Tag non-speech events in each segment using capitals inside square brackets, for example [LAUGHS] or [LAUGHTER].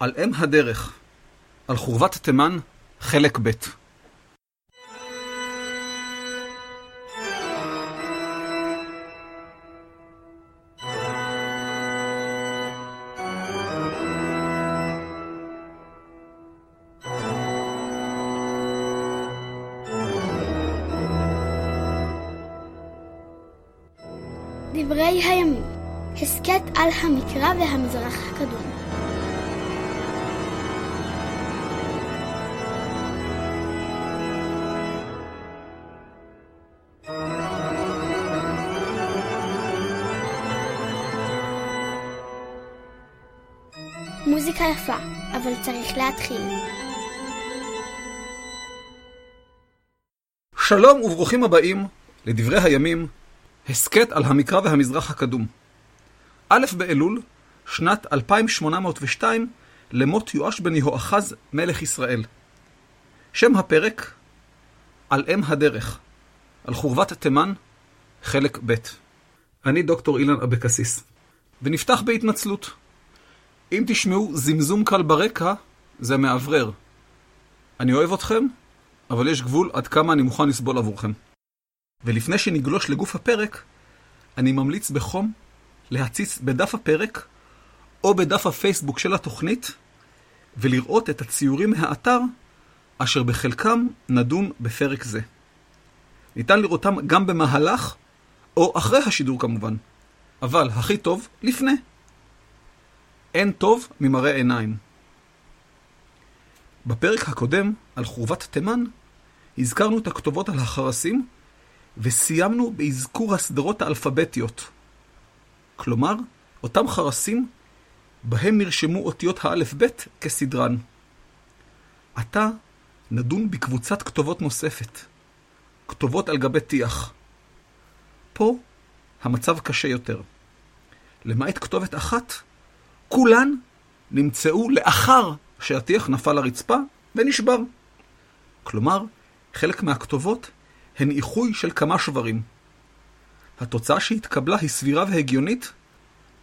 על אם הדרך, על חורבת תימן, חלק ב'. דברי הימים, הסכת על המקרא והמזרח הקדום. מוזיקה יפה, אבל צריך להתחיל. שלום וברוכים הבאים לדברי הימים, הסכת על המקרא והמזרח הקדום. א' באלול, שנת 2802, למות יואש בן יהואחז, מלך ישראל. שם הפרק, על אם הדרך, על חורבת תימן, חלק ב'. אני דוקטור אילן אבקסיס, ונפתח בהתנצלות. אם תשמעו זמזום קל ברקע, זה מאוורר. אני אוהב אתכם, אבל יש גבול עד כמה אני מוכן לסבול עבורכם. ולפני שנגלוש לגוף הפרק, אני ממליץ בחום להציץ בדף הפרק או בדף הפייסבוק של התוכנית ולראות את הציורים מהאתר אשר בחלקם נדון בפרק זה. ניתן לראותם גם במהלך או אחרי השידור כמובן, אבל הכי טוב לפני. אין טוב ממראה עיניים. בפרק הקודם, על חורבת תימן, הזכרנו את הכתובות על החרסים, וסיימנו באזכור הסדרות האלפביתיות. כלומר, אותם חרסים בהם נרשמו אותיות האלף-בית כסדרן. עתה נדון בקבוצת כתובות נוספת, כתובות על גבי טיח. פה המצב קשה יותר. למעט כתובת אחת, כולן נמצאו לאחר שהטיח נפל לרצפה ונשבר. כלומר, חלק מהכתובות הן איחוי של כמה שברים. התוצאה שהתקבלה היא סבירה והגיונית,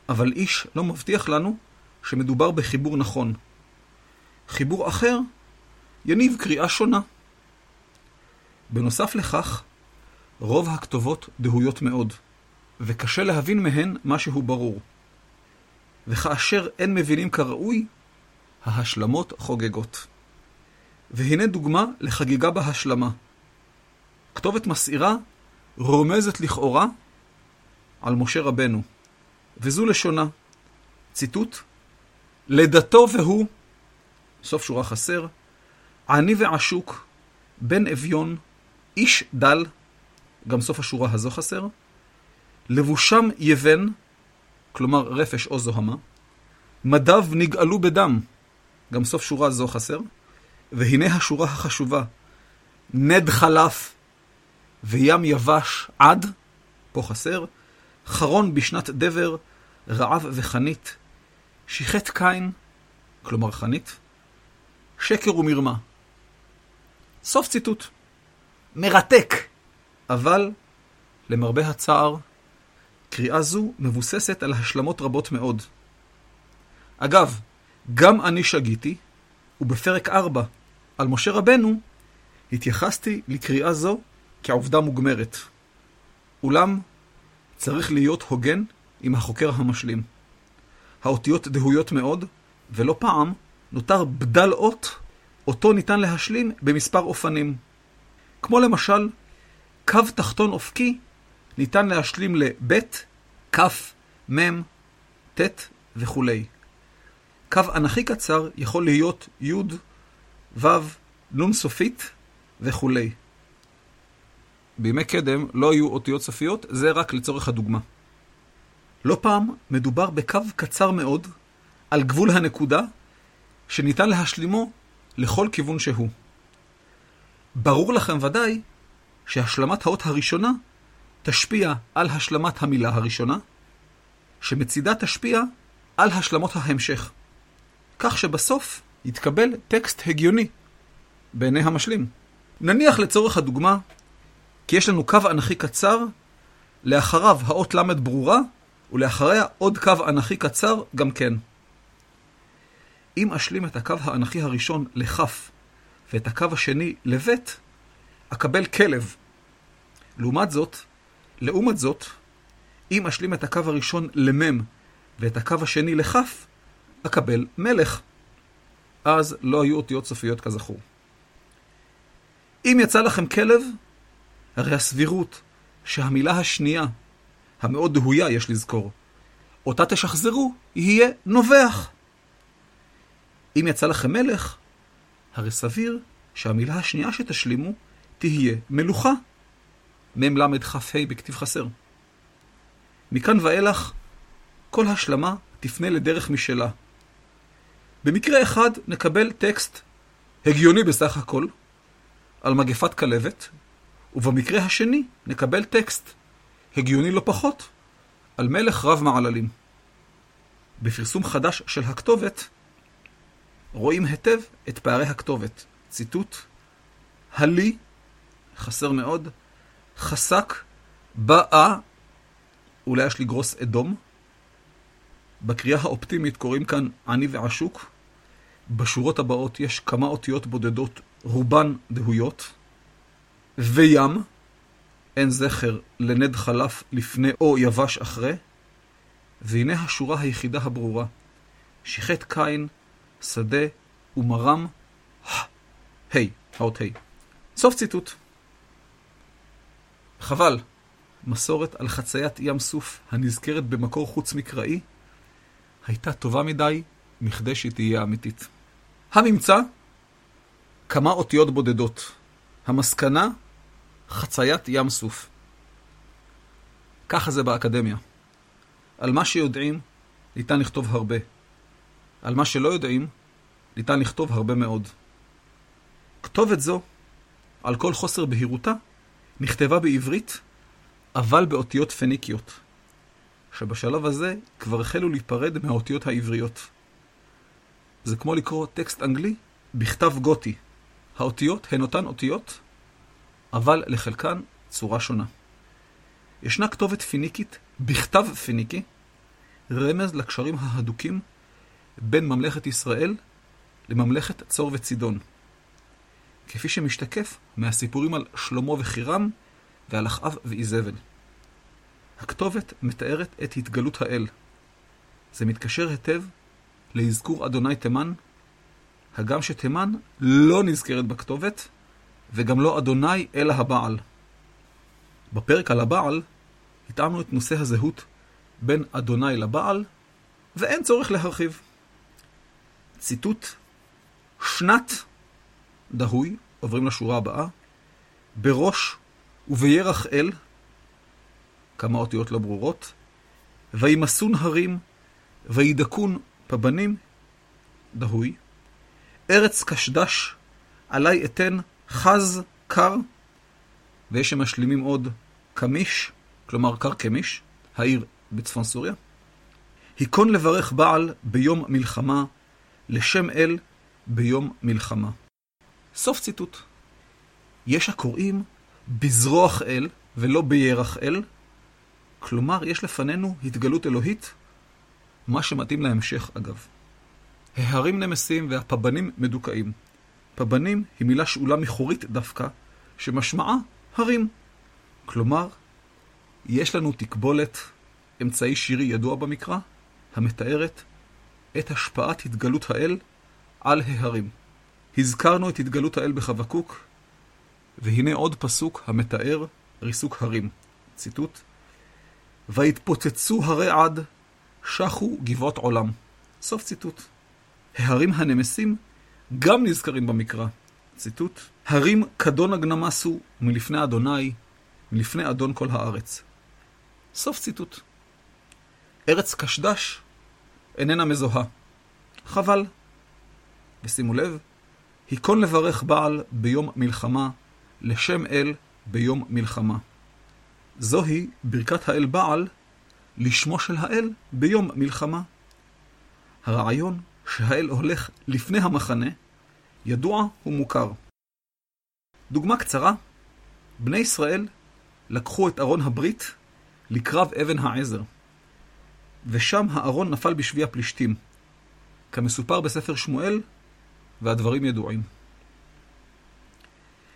אבל איש לא מבטיח לנו שמדובר בחיבור נכון. חיבור אחר יניב קריאה שונה. בנוסף לכך, רוב הכתובות דהויות מאוד, וקשה להבין מהן משהו ברור. וכאשר אין מבינים כראוי, ההשלמות חוגגות. והנה דוגמה לחגיגה בהשלמה. כתובת מסעירה רומזת לכאורה על משה רבנו, וזו לשונה. ציטוט: לידתו והוא, סוף שורה חסר, עני ועשוק, בן אביון, איש דל, גם סוף השורה הזו חסר, לבושם יבן, כלומר רפש או זוהמה, מדיו נגאלו בדם, גם סוף שורה זו חסר, והנה השורה החשובה, נד חלף וים יבש עד, פה חסר, חרון בשנת דבר, רעב וחנית, שיחת קין, כלומר חנית, שקר ומרמה. סוף ציטוט. מרתק. אבל, למרבה הצער, קריאה זו מבוססת על השלמות רבות מאוד. אגב, גם אני שגיתי, ובפרק 4 על משה רבנו התייחסתי לקריאה זו כעובדה מוגמרת. אולם צריך להיות הוגן עם החוקר המשלים. האותיות דהויות מאוד, ולא פעם נותר בדל אות, אותו ניתן להשלים במספר אופנים. כמו למשל, קו תחתון אופקי ניתן להשלים לבית, כף, מם, ט' וכולי. קו אנכי קצר יכול להיות י', ו', נ' סופית וכולי. בימי קדם לא היו אותיות סופיות, זה רק לצורך הדוגמה. לא פעם מדובר בקו קצר מאוד, על גבול הנקודה, שניתן להשלימו לכל כיוון שהוא. ברור לכם ודאי שהשלמת האות הראשונה תשפיע על השלמת המילה הראשונה, שמצידה תשפיע על השלמות ההמשך. כך שבסוף יתקבל טקסט הגיוני בעיני המשלים. נניח לצורך הדוגמה, כי יש לנו קו אנכי קצר, לאחריו האות ל' ברורה, ולאחריה עוד קו אנכי קצר גם כן. אם אשלים את הקו האנכי הראשון לכ' ואת הקו השני לב', אקבל כלב. לעומת זאת, לעומת זאת, אם אשלים את הקו הראשון למ' ואת הקו השני לכ', אקבל מלך. אז לא היו אותיות סופיות כזכור. אם יצא לכם כלב, הרי הסבירות שהמילה השנייה, המאוד דהויה יש לזכור, אותה תשחזרו, יהיה נובח. אם יצא לכם מלך, הרי סביר שהמילה השנייה שתשלימו תהיה מלוכה. מ"ל כ"ה בכתיב חסר. מכאן ואילך, כל השלמה תפנה לדרך משלה. במקרה אחד נקבל טקסט הגיוני בסך הכל, על מגפת כלבת, ובמקרה השני נקבל טקסט הגיוני לא פחות, על מלך רב מעללים. בפרסום חדש של הכתובת, רואים היטב את פערי הכתובת. ציטוט: הלי, חסר מאוד, חסק, באה, אולי יש לגרוס אדום. בקריאה האופטימית קוראים כאן עני ועשוק. בשורות הבאות יש כמה אותיות בודדות, רובן דהויות. וים, אין זכר לנד חלף לפני או יבש אחרי. והנה השורה היחידה הברורה, שיחת קין, שדה ומרם, ה', האות ה'. סוף ציטוט. חבל, מסורת על חציית ים סוף הנזכרת במקור חוץ מקראי, הייתה טובה מדי מכדי שהיא תהיה אמיתית. הממצא, כמה אותיות בודדות. המסקנה, חציית ים סוף. ככה זה באקדמיה. על מה שיודעים, ניתן לכתוב הרבה. על מה שלא יודעים, ניתן לכתוב הרבה מאוד. כתובת זו, על כל חוסר בהירותה, נכתבה בעברית, אבל באותיות פניקיות, שבשלב הזה כבר החלו להיפרד מהאותיות העבריות. זה כמו לקרוא טקסט אנגלי בכתב גותי. האותיות הן אותן אותיות, אבל לחלקן צורה שונה. ישנה כתובת פיניקית בכתב פיניקי, רמז לקשרים ההדוקים בין ממלכת ישראל לממלכת צור וצידון. כפי שמשתקף מהסיפורים על שלמה וחירם ועל אחאב ואיזבל. הכתובת מתארת את התגלות האל. זה מתקשר היטב לאזכור אדוני תימן, הגם שתימן לא נזכרת בכתובת, וגם לא אדוני אלא הבעל. בפרק על הבעל התאמנו את נושא הזהות בין אדוני לבעל, ואין צורך להרחיב. ציטוט שנת דהוי, עוברים לשורה הבאה, בראש ובירח אל, כמה אותיות לא ברורות, וימסון הרים, וידקון פבנים, דהוי, ארץ קשדש, עלי אתן חז קר, ויש שמשלימים עוד קמיש, כלומר קרקמיש, העיר בצפון סוריה. היכון לברך בעל ביום מלחמה, לשם אל ביום מלחמה. סוף ציטוט. יש הקוראים בזרוח אל ולא בירח אל, כלומר יש לפנינו התגלות אלוהית, מה שמתאים להמשך אגב. ההרים נמסים והפבנים מדוכאים. פבנים היא מילה שאולה מחורית דווקא, שמשמעה הרים. כלומר, יש לנו תקבולת, אמצעי שירי ידוע במקרא, המתארת את השפעת התגלות האל על ההרים. הזכרנו את התגלות האל בחבקוק, והנה עוד פסוק המתאר ריסוק הרים. ציטוט: ויתפוצצו הרי עד, שחו גבעות עולם. סוף ציטוט. ההרים הנמסים גם נזכרים במקרא. ציטוט: הרים כדון הגנמסו מלפני אדוני, מלפני אדון כל הארץ. סוף ציטוט. ארץ קשדש איננה מזוהה. חבל. ושימו לב, היכון לברך בעל ביום מלחמה, לשם אל ביום מלחמה. זוהי ברכת האל בעל לשמו של האל ביום מלחמה. הרעיון שהאל הולך לפני המחנה, ידוע ומוכר. דוגמה קצרה, בני ישראל לקחו את ארון הברית לקרב אבן העזר, ושם הארון נפל בשבי הפלישתים. כמסופר בספר שמואל, והדברים ידועים.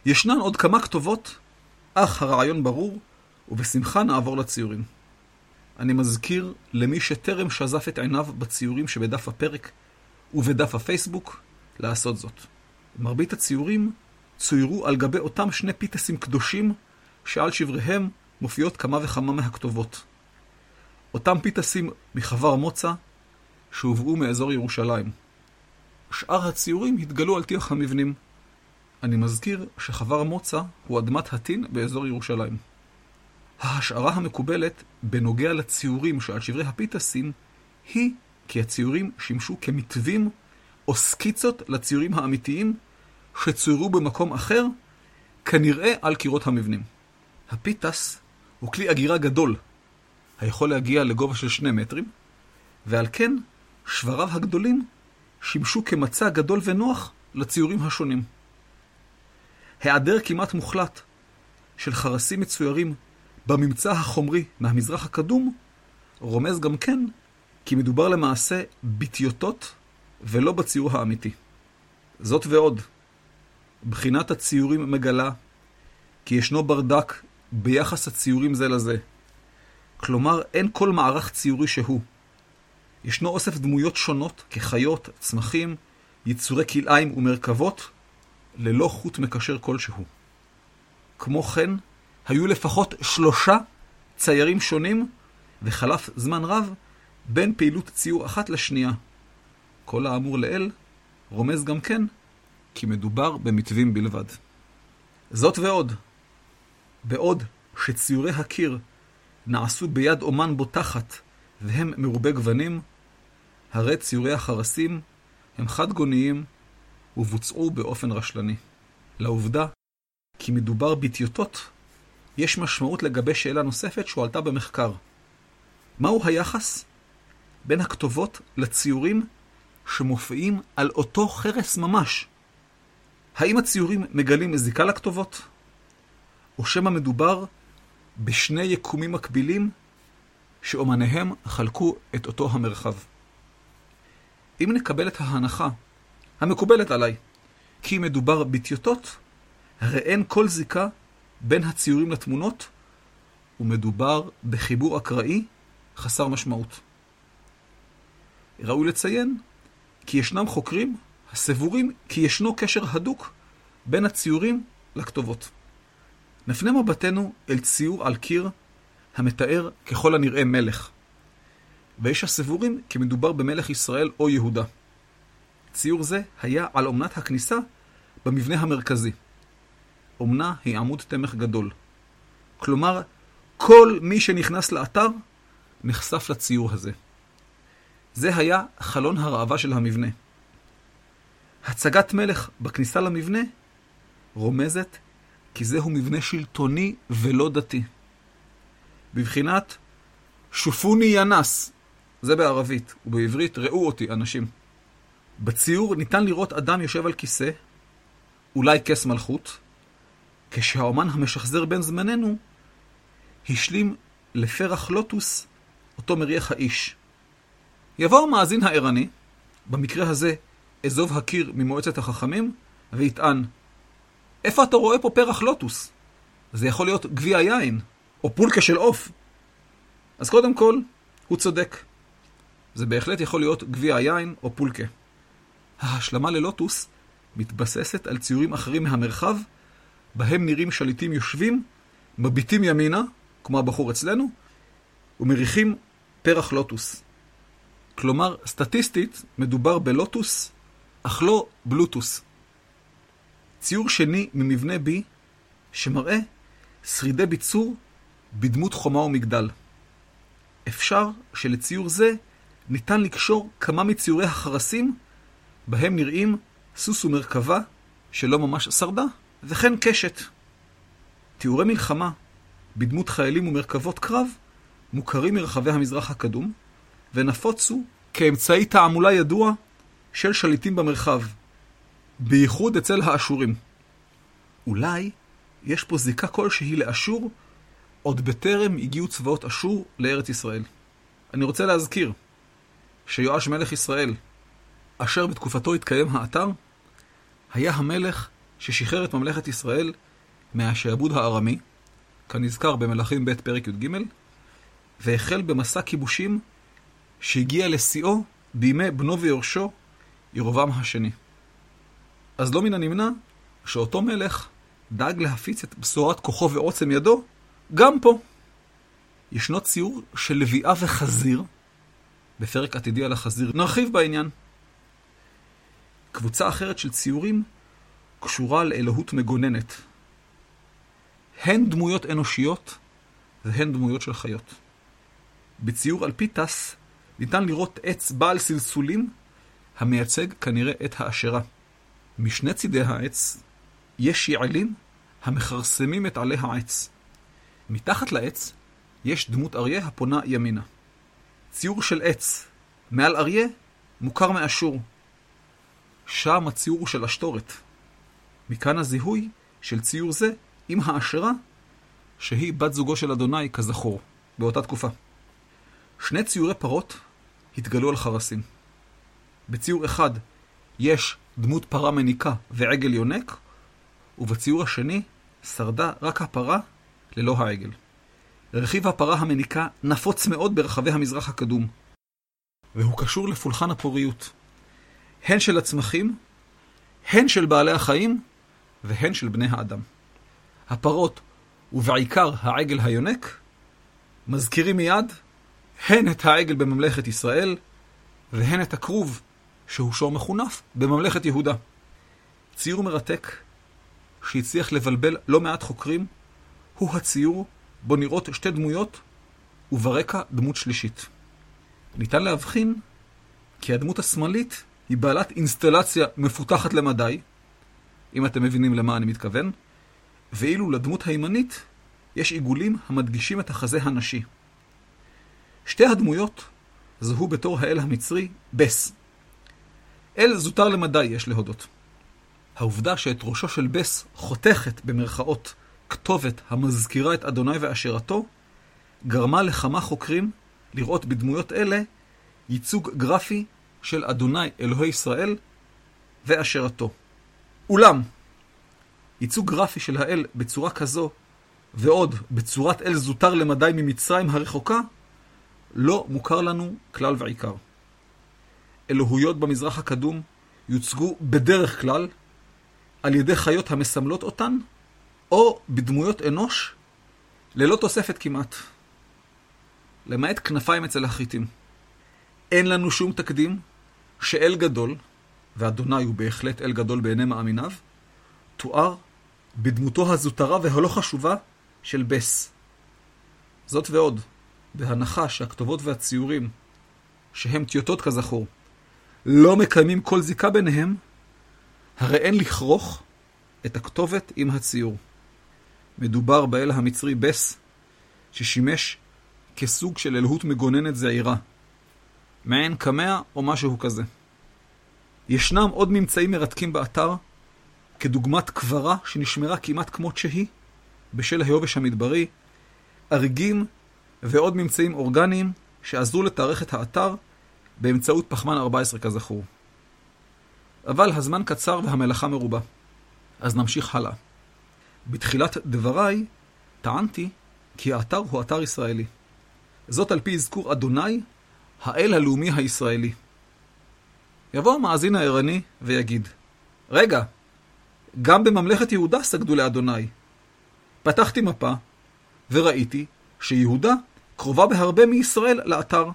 ישנן עוד כמה כתובות, אך הרעיון ברור, ובשמחה נעבור לציורים. אני מזכיר למי שטרם שזף את עיניו בציורים שבדף הפרק ובדף הפייסבוק, לעשות זאת. מרבית הציורים צוירו על גבי אותם שני פיטסים קדושים, שעל שבריהם מופיעות כמה וכמה מהכתובות. אותם פיטסים מחבר מוצא, שהובאו מאזור ירושלים. שאר הציורים התגלו על טיח המבנים. אני מזכיר שחבר מוצא הוא אדמת הטין באזור ירושלים. ההשערה המקובלת בנוגע לציורים שעל שברי הפיטסים היא כי הציורים שימשו כמתווים או סקיצות לציורים האמיתיים שצוירו במקום אחר, כנראה על קירות המבנים. הפיטס הוא כלי אגירה גדול, היכול להגיע לגובה של שני מטרים, ועל כן שבריו הגדולים שימשו כמצע גדול ונוח לציורים השונים. היעדר כמעט מוחלט של חרסים מצוירים בממצא החומרי מהמזרח הקדום, רומז גם כן כי מדובר למעשה בטיוטות ולא בציור האמיתי. זאת ועוד, בחינת הציורים מגלה כי ישנו ברדק ביחס הציורים זה לזה. כלומר, אין כל מערך ציורי שהוא. ישנו אוסף דמויות שונות כחיות, צמחים, יצורי כלאיים ומרכבות, ללא חוט מקשר כלשהו. כמו כן, היו לפחות שלושה ציירים שונים, וחלף זמן רב בין פעילות ציור אחת לשנייה. כל האמור לאל רומז גם כן כי מדובר במתווים בלבד. זאת ועוד, בעוד שציורי הקיר נעשו ביד אומן בוטחת והם מרובי גוונים, הרי ציורי החרסים הם חד-גוניים ובוצעו באופן רשלני. לעובדה כי מדובר בטיוטות, יש משמעות לגבי שאלה נוספת שהועלתה במחקר. מהו היחס בין הכתובות לציורים שמופיעים על אותו חרס ממש? האם הציורים מגלים זיקה לכתובות? או שמא מדובר בשני יקומים מקבילים שאומניהם חלקו את אותו המרחב? אם נקבל את ההנחה המקובלת עליי כי מדובר בטיוטות, הרי אין כל זיקה בין הציורים לתמונות, ומדובר בחיבור אקראי חסר משמעות. ראוי לציין כי ישנם חוקרים הסבורים כי ישנו קשר הדוק בין הציורים לכתובות. נפנה מבטנו אל ציור על קיר המתאר ככל הנראה מלך, ויש הסבורים כי מדובר במלך ישראל או יהודה. ציור זה היה על אומנת הכניסה במבנה המרכזי. אומנה היא עמוד תמך גדול. כלומר, כל מי שנכנס לאתר נחשף לציור הזה. זה היה חלון הראווה של המבנה. הצגת מלך בכניסה למבנה רומזת כי זהו מבנה שלטוני ולא דתי. בבחינת שופוני ינס, זה בערבית, ובעברית ראו אותי אנשים. בציור ניתן לראות אדם יושב על כיסא, אולי כס מלכות, כשהאומן המשחזר בין זמננו השלים לפרח לוטוס אותו מריח האיש. יבוא המאזין הערני, במקרה הזה אזוב הקיר ממועצת החכמים, ויטען, איפה אתה רואה פה פרח לוטוס? זה יכול להיות גביע יין, או פולקה של עוף. אז קודם כל, הוא צודק. זה בהחלט יכול להיות גביע יין או פולקה. ההשלמה ללוטוס מתבססת על ציורים אחרים מהמרחב, בהם נראים שליטים יושבים, מביטים ימינה, כמו הבחור אצלנו, ומריחים פרח לוטוס. כלומר, סטטיסטית, מדובר בלוטוס, אך לא בלוטוס. ציור שני ממבנה B, שמראה שרידי ביצור בדמות חומה ומגדל. אפשר שלציור זה ניתן לקשור כמה מציורי החרסים, בהם נראים סוס ומרכבה שלא ממש שרדה, וכן קשת. תיאורי מלחמה בדמות חיילים ומרכבות קרב מוכרים מרחבי המזרח הקדום, ונפוצו כאמצעי תעמולה ידוע של שליטים במרחב, בייחוד אצל האשורים. אולי יש פה זיקה כלשהי לאשור עוד בטרם הגיעו צבאות אשור לארץ ישראל. אני רוצה להזכיר שיואש מלך ישראל אשר בתקופתו התקיים האתר, היה המלך ששחרר את ממלכת ישראל מהשעבוד הארמי, כנזכר במלכים ב' פרק י"ג, והחל במסע כיבושים שהגיע לשיאו בימי בנו ויורשו, ירובעם השני. אז לא מן הנמנע שאותו מלך דאג להפיץ את בשורת כוחו ועוצם ידו גם פה. ישנו ציור של לביאה וחזיר, בפרק עתידי על החזיר, נרחיב בעניין. קבוצה אחרת של ציורים קשורה לאלוהות מגוננת. הן דמויות אנושיות והן דמויות של חיות. בציור על פיתס ניתן לראות עץ בעל סלסולים המייצג כנראה את האשרה. משני צידי העץ יש יעלים המכרסמים את עלי העץ. מתחת לעץ יש דמות אריה הפונה ימינה. ציור של עץ מעל אריה מוכר מאשור. שם הציור של אשתורת. מכאן הזיהוי של ציור זה עם האשרה, שהיא בת זוגו של אדוני כזכור, באותה תקופה. שני ציורי פרות התגלו על חרסים. בציור אחד יש דמות פרה מניקה ועגל יונק, ובציור השני שרדה רק הפרה ללא העגל. רכיב הפרה המניקה נפוץ מאוד ברחבי המזרח הקדום, והוא קשור לפולחן הפוריות, הן של הצמחים, הן של בעלי החיים, והן של בני האדם. הפרות, ובעיקר העגל היונק, מזכירים מיד הן את העגל בממלכת ישראל, והן את הכרוב, שהוא שור מחונף, בממלכת יהודה. ציור מרתק, שהצליח לבלבל לא מעט חוקרים, הוא הציור בו נראות שתי דמויות, וברקע דמות שלישית. ניתן להבחין כי הדמות השמאלית היא בעלת אינסטלציה מפותחת למדי, אם אתם מבינים למה אני מתכוון, ואילו לדמות הימנית יש עיגולים המדגישים את החזה הנשי. שתי הדמויות זוהו בתור האל המצרי בס. אל זוטר למדי, יש להודות. העובדה שאת ראשו של בס חותכת, במרכאות, כתובת המזכירה את אדוני ואשרתו, גרמה לכמה חוקרים לראות בדמויות אלה ייצוג גרפי של אדוני אלוהי ישראל ואשרתו. אולם, ייצוג גרפי של האל בצורה כזו, ועוד בצורת אל זוטר למדי ממצרים הרחוקה, לא מוכר לנו כלל ועיקר. אלוהויות במזרח הקדום יוצגו בדרך כלל על ידי חיות המסמלות אותן, או בדמויות אנוש, ללא תוספת כמעט. למעט כנפיים אצל החיטים. אין לנו שום תקדים שאל גדול, ואדוני הוא בהחלט אל גדול בעיני מאמיניו, תואר בדמותו הזוטרה והלא חשובה של בס. זאת ועוד, בהנחה שהכתובות והציורים, שהם טיוטות כזכור, לא מקיימים כל זיקה ביניהם, הרי אין לכרוך את הכתובת עם הציור. מדובר באל המצרי בס, ששימש כסוג של אלוהות מגוננת זעירה, מעין קמע או משהו כזה. ישנם עוד ממצאים מרתקים באתר, כדוגמת קברה שנשמרה כמעט כמות שהיא, בשל היובש המדברי, אריגים ועוד ממצאים אורגניים שעזרו לתארך את האתר באמצעות פחמן 14 כזכור. אבל הזמן קצר והמלאכה מרובה. אז נמשיך הלאה. בתחילת דבריי טענתי כי האתר הוא אתר ישראלי. זאת על פי אזכור אדוני, האל הלאומי הישראלי. יבוא המאזין הערני ויגיד, רגע, גם בממלכת יהודה סגדו לאדוני. פתחתי מפה וראיתי שיהודה קרובה בהרבה מישראל לאתר.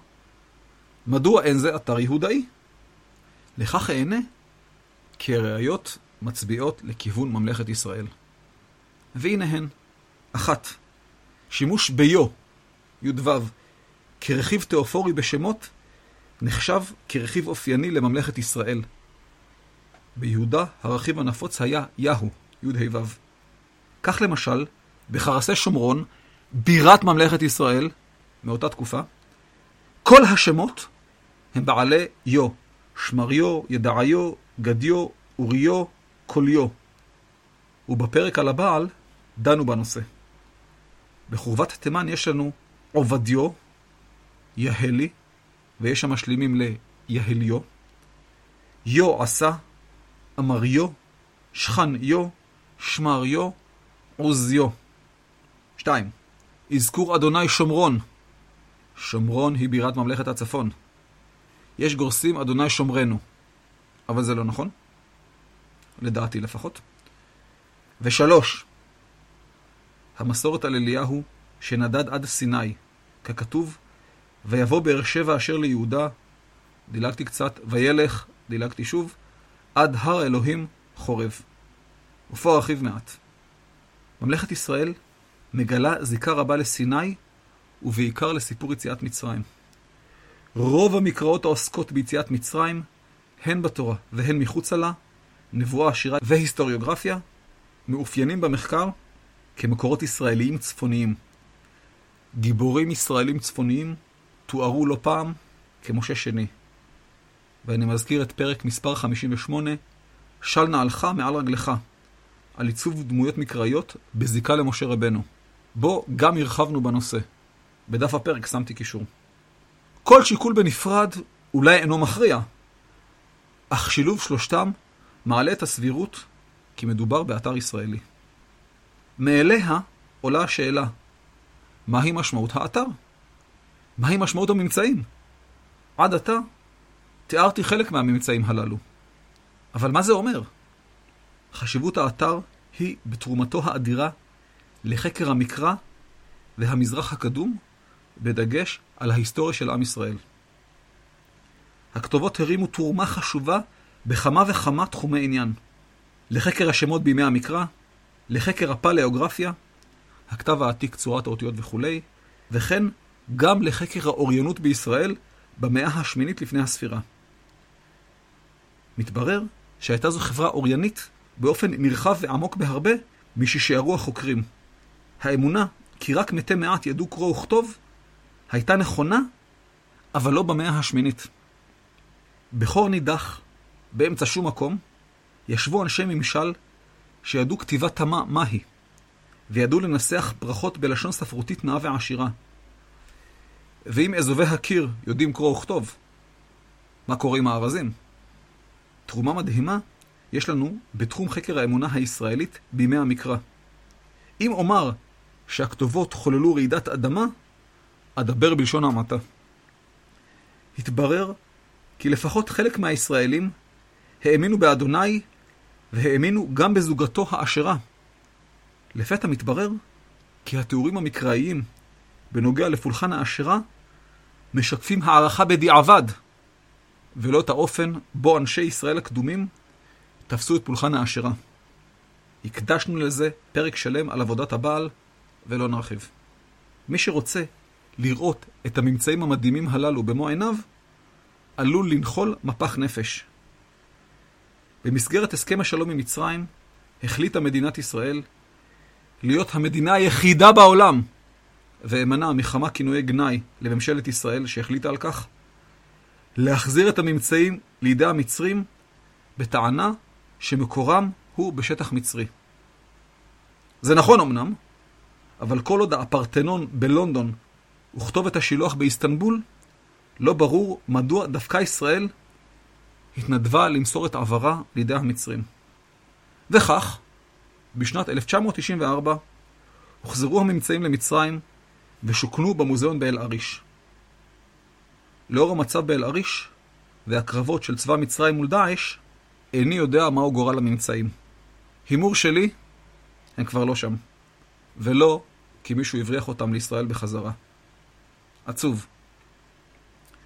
מדוע אין זה אתר יהודאי? לכך אענה, כי הראיות מצביעות לכיוון ממלכת ישראל. והנה הן. אחת, שימוש ביו, י"ו, כרכיב תיאופורי בשמות, נחשב כרכיב אופייני לממלכת ישראל. ביהודה הרכיב הנפוץ היה יהו, י"ה. כך למשל, בחרסי שומרון, בירת ממלכת ישראל, מאותה תקופה, כל השמות הם בעלי יו, שמריו, ידעיו, גדיו, אוריו, קוליו. ובפרק על הבעל דנו בנושא. בחורבת תימן יש לנו עובדיו, יהלי, ויש המשלימים ליהליו. יו עשה, אמריו, שכניו, שמריו, עוזיו. שתיים. אזכור אדוני שומרון. שומרון היא בירת ממלכת הצפון. יש גורסים אדוני שומרנו. אבל זה לא נכון. לדעתי לפחות. ושלוש, המסורת על אליהו שנדד עד סיני, ככתוב, ויבוא באר שבע אשר ליהודה, דילגתי קצת, וילך, דילגתי שוב, עד הר אלוהים חורב. ופה ארחיב מעט. ממלכת ישראל מגלה זיקה רבה לסיני, ובעיקר לסיפור יציאת מצרים. רוב המקראות העוסקות ביציאת מצרים, הן בתורה והן מחוצה לה, נבואה עשירה והיסטוריוגרפיה, מאופיינים במחקר כמקורות ישראליים צפוניים. גיבורים ישראלים צפוניים תוארו לא פעם כמשה שני. ואני מזכיר את פרק מספר 58, של נעלך מעל רגלך, על עיצוב דמויות מקראיות בזיקה למשה רבנו. בו גם הרחבנו בנושא. בדף הפרק שמתי קישור. כל שיקול בנפרד אולי אינו מכריע, אך שילוב שלושתם מעלה את הסבירות כי מדובר באתר ישראלי. מאליה עולה השאלה, מהי משמעות האתר? מהי משמעות הממצאים? עד עתה תיארתי חלק מהממצאים הללו. אבל מה זה אומר? חשיבות האתר היא בתרומתו האדירה לחקר המקרא והמזרח הקדום, בדגש על ההיסטוריה של עם ישראל. הכתובות הרימו תרומה חשובה בכמה וכמה תחומי עניין. לחקר השמות בימי המקרא, לחקר הפלאוגרפיה, הכתב העתיק, צורת האותיות וכולי, וכן גם לחקר האוריינות בישראל במאה השמינית לפני הספירה. מתברר שהייתה זו חברה אוריינית באופן נרחב ועמוק בהרבה מששיערו החוקרים. האמונה כי רק מתי מעט ידעו קרוא וכתוב, הייתה נכונה, אבל לא במאה השמינית. בחור נידח, באמצע שום מקום, ישבו אנשי ממשל שידעו כתיבה תמה מהי, וידעו לנסח ברכות בלשון ספרותית נאה ועשירה. ואם אזובי הקיר יודעים קרוא וכתוב, מה קורה עם הארזים? תרומה מדהימה יש לנו בתחום חקר האמונה הישראלית בימי המקרא. אם אומר שהכתובות חוללו רעידת אדמה, אדבר בלשון המעטה. התברר כי לפחות חלק מהישראלים האמינו באדוני והאמינו גם בזוגתו העשרה. לפתע מתברר כי התיאורים המקראיים בנוגע לפולחן העשרה משקפים הערכה בדיעבד, ולא את האופן בו אנשי ישראל הקדומים תפסו את פולחן העשרה. הקדשנו לזה פרק שלם על עבודת הבעל, ולא נרחיב. מי שרוצה לראות את הממצאים המדהימים הללו במו עיניו, עלול לנחול מפח נפש. במסגרת הסכם השלום עם מצרים, החליטה מדינת ישראל להיות המדינה היחידה בעולם, ואמנע מכמה כינויי גנאי לממשלת ישראל שהחליטה על כך, להחזיר את הממצאים לידי המצרים בטענה שמקורם הוא בשטח מצרי. זה נכון אמנם, אבל כל עוד הפרטנון בלונדון וכתובת השילוח באיסטנבול, לא ברור מדוע דווקא ישראל התנדבה למסור את עברה לידי המצרים. וכך, בשנת 1994 הוחזרו הממצאים למצרים ושוכנו במוזיאון באל-עריש. לאור המצב באל-עריש והקרבות של צבא מצרים מול דאעש, איני יודע מהו גורל הממצאים. הימור שלי, הם כבר לא שם. ולא כי מישהו הבריח אותם לישראל בחזרה. עצוב.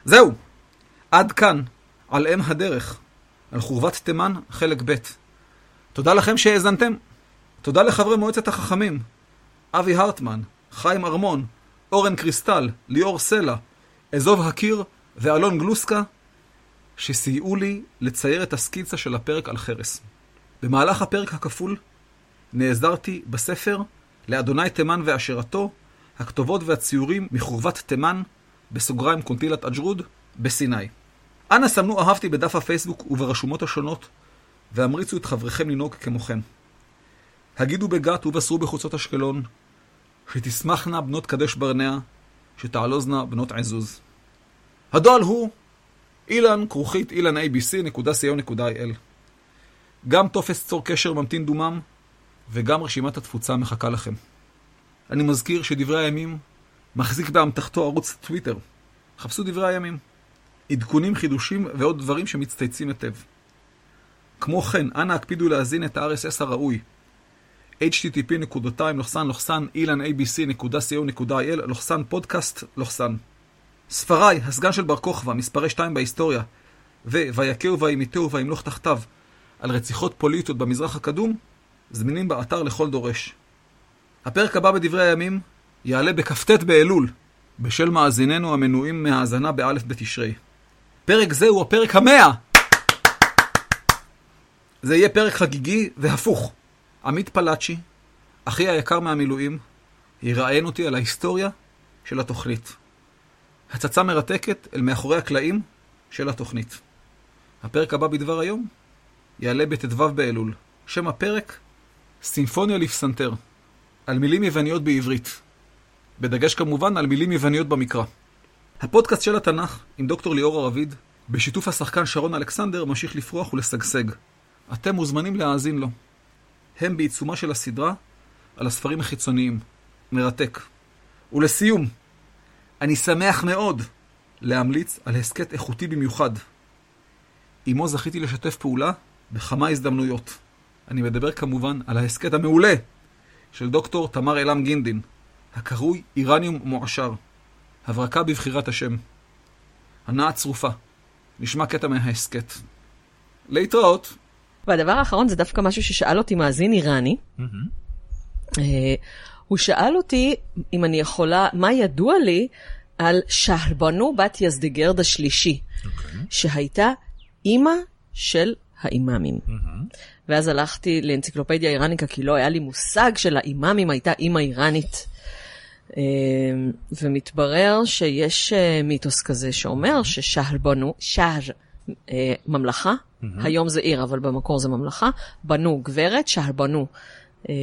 זהו! עד כאן, על אם הדרך, על חורבת תימן, חלק ב'. תודה לכם שהאזנתם. תודה לחברי מועצת החכמים, אבי הרטמן, חיים ארמון, אורן קריסטל, ליאור סלע, אזוב הקיר ואלון גלוסקה, שסייעו לי לצייר את הסקיצה של הפרק על חרס. במהלך הפרק הכפול נעזרתי בספר לאדוני תימן ולאשרתו, הכתובות והציורים מחורבת תימן, בסוגריים כונתילת עג'רוד, בסיני. אנא סמנו אהבתי בדף הפייסבוק וברשומות השונות, והמריצו את חבריכם לנהוג כמוכם. הגידו בגת ובשרו בחוצות אשקלון, שתשמחנה בנות קדש ברנע, שתעלוזנה בנות עזוז. הדואל הוא אילן, כרוכית ilanabc.co.il. גם טופס צור קשר ממתין דומם, וגם רשימת התפוצה מחכה לכם. אני מזכיר שדברי הימים מחזיק באמתחתו ערוץ טוויטר. חפשו דברי הימים. עדכונים, חידושים ועוד דברים שמצטייצים היטב. כמו כן, אנא הקפידו להזין את ה-RSS הראוי. http://ilanabc.co.il פודקאסט ספריי, הסגן של בר כוכבא, מספרי 2 בהיסטוריה, ו-ויכהו וימיתהו וימלוך תחתיו, על רציחות פוליטיות במזרח הקדום, זמינים באתר לכל דורש. הפרק הבא בדברי הימים יעלה בכ"ט באלול, בשל מאזיננו המנויים מהאזנה באלף בתשרי. פרק זה הוא הפרק המאה! זה יהיה פרק חגיגי והפוך. עמית פלאצ'י, אחי היקר מהמילואים, יראיין אותי על ההיסטוריה של התוכנית. הצצה מרתקת אל מאחורי הקלעים של התוכנית. הפרק הבא בדבר היום יעלה בט"ו באלול. שם הפרק, סימפוניה לפסנתר, על מילים יווניות בעברית. בדגש כמובן על מילים יווניות במקרא. הפודקאסט של התנ"ך עם דוקטור ליאור הרביד, בשיתוף השחקן שרון אלכסנדר, ממשיך לפרוח ולשגשג. אתם מוזמנים להאזין לו. הם בעיצומה של הסדרה על הספרים החיצוניים. מרתק. ולסיום, אני שמח מאוד להמליץ על הסכת איכותי במיוחד. עמו זכיתי לשתף פעולה בכמה הזדמנויות. אני מדבר כמובן על ההסכת המעולה של דוקטור תמר אלעם גינדין, הקרוי איראניום מועשר. הברקה בבחירת השם. הנאה צרופה. נשמע קטע מההסכת. להתראות. והדבר האחרון זה דווקא משהו ששאל אותי מאזין איראני. אה, הוא שאל אותי אם אני יכולה, מה ידוע לי על שהרבנו בת יזדיגרד השלישי, אוקיי. שהייתה אימא של האימאמים. ואז הלכתי לאנציקלופדיה איראניקה, כי לא היה לי מושג שלאימאמים הייתה אימא איראנית. אה, ומתברר שיש אה, מיתוס כזה שאומר ששהר בנו, שהר, ממלכה, היום זה עיר, אבל במקור זה ממלכה, בנו גברת, שהר בנו. אה,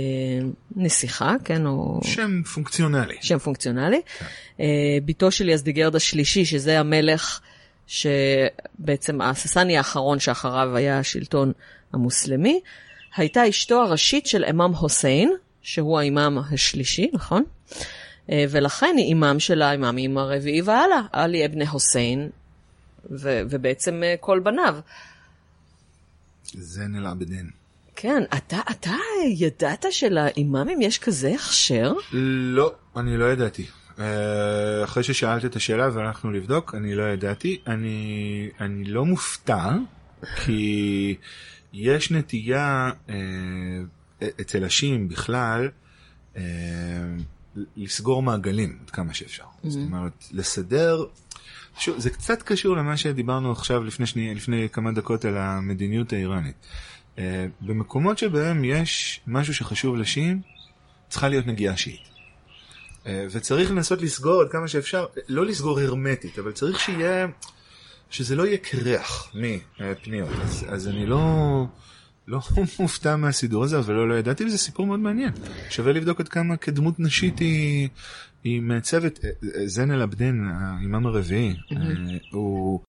נסיכה, כן, או... שם פונקציונלי. שם פונקציונלי. כן. אה, בתו של יזדיגרד השלישי, שזה המלך שבעצם הססני האחרון שאחריו היה השלטון המוסלמי, הייתה אשתו הראשית של אמם הוסיין, שהוא האימאם השלישי, נכון? אה, ולכן היא אימאם של האימאמים הרביעי והלאה, עלי אבני הוסיין, ו- ובעצם כל בניו. זן אל-עבדין. כן, אתה, אתה ידעת שלאימאמים יש כזה הכשר? לא, אני לא ידעתי. אה, אחרי ששאלת את השאלה והלכנו לבדוק, אני לא ידעתי. אני, אני לא מופתע, כי יש נטייה אה, אצל השיעים בכלל אה, לסגור מעגלים עד כמה שאפשר. Mm-hmm. זאת אומרת, לסדר... שוב, זה קצת קשור למה שדיברנו עכשיו לפני, שני, לפני כמה דקות על המדיניות האיראנית. Uh, במקומות שבהם יש משהו שחשוב לשיעים, צריכה להיות נגיעה שיעית. Uh, וצריך לנסות לסגור עד כמה שאפשר, לא לסגור הרמטית, אבל צריך שיהיה, שזה לא יהיה קרח מפניות. אז, אז אני לא, לא [LAUGHS] מופתע מהסידור הזה, אבל לא, לא ידעתי, וזה סיפור מאוד מעניין. שווה לבדוק עד כמה כדמות נשית היא, היא מעצבת, זן אל-עבדין, האימאם הרביעי, הוא...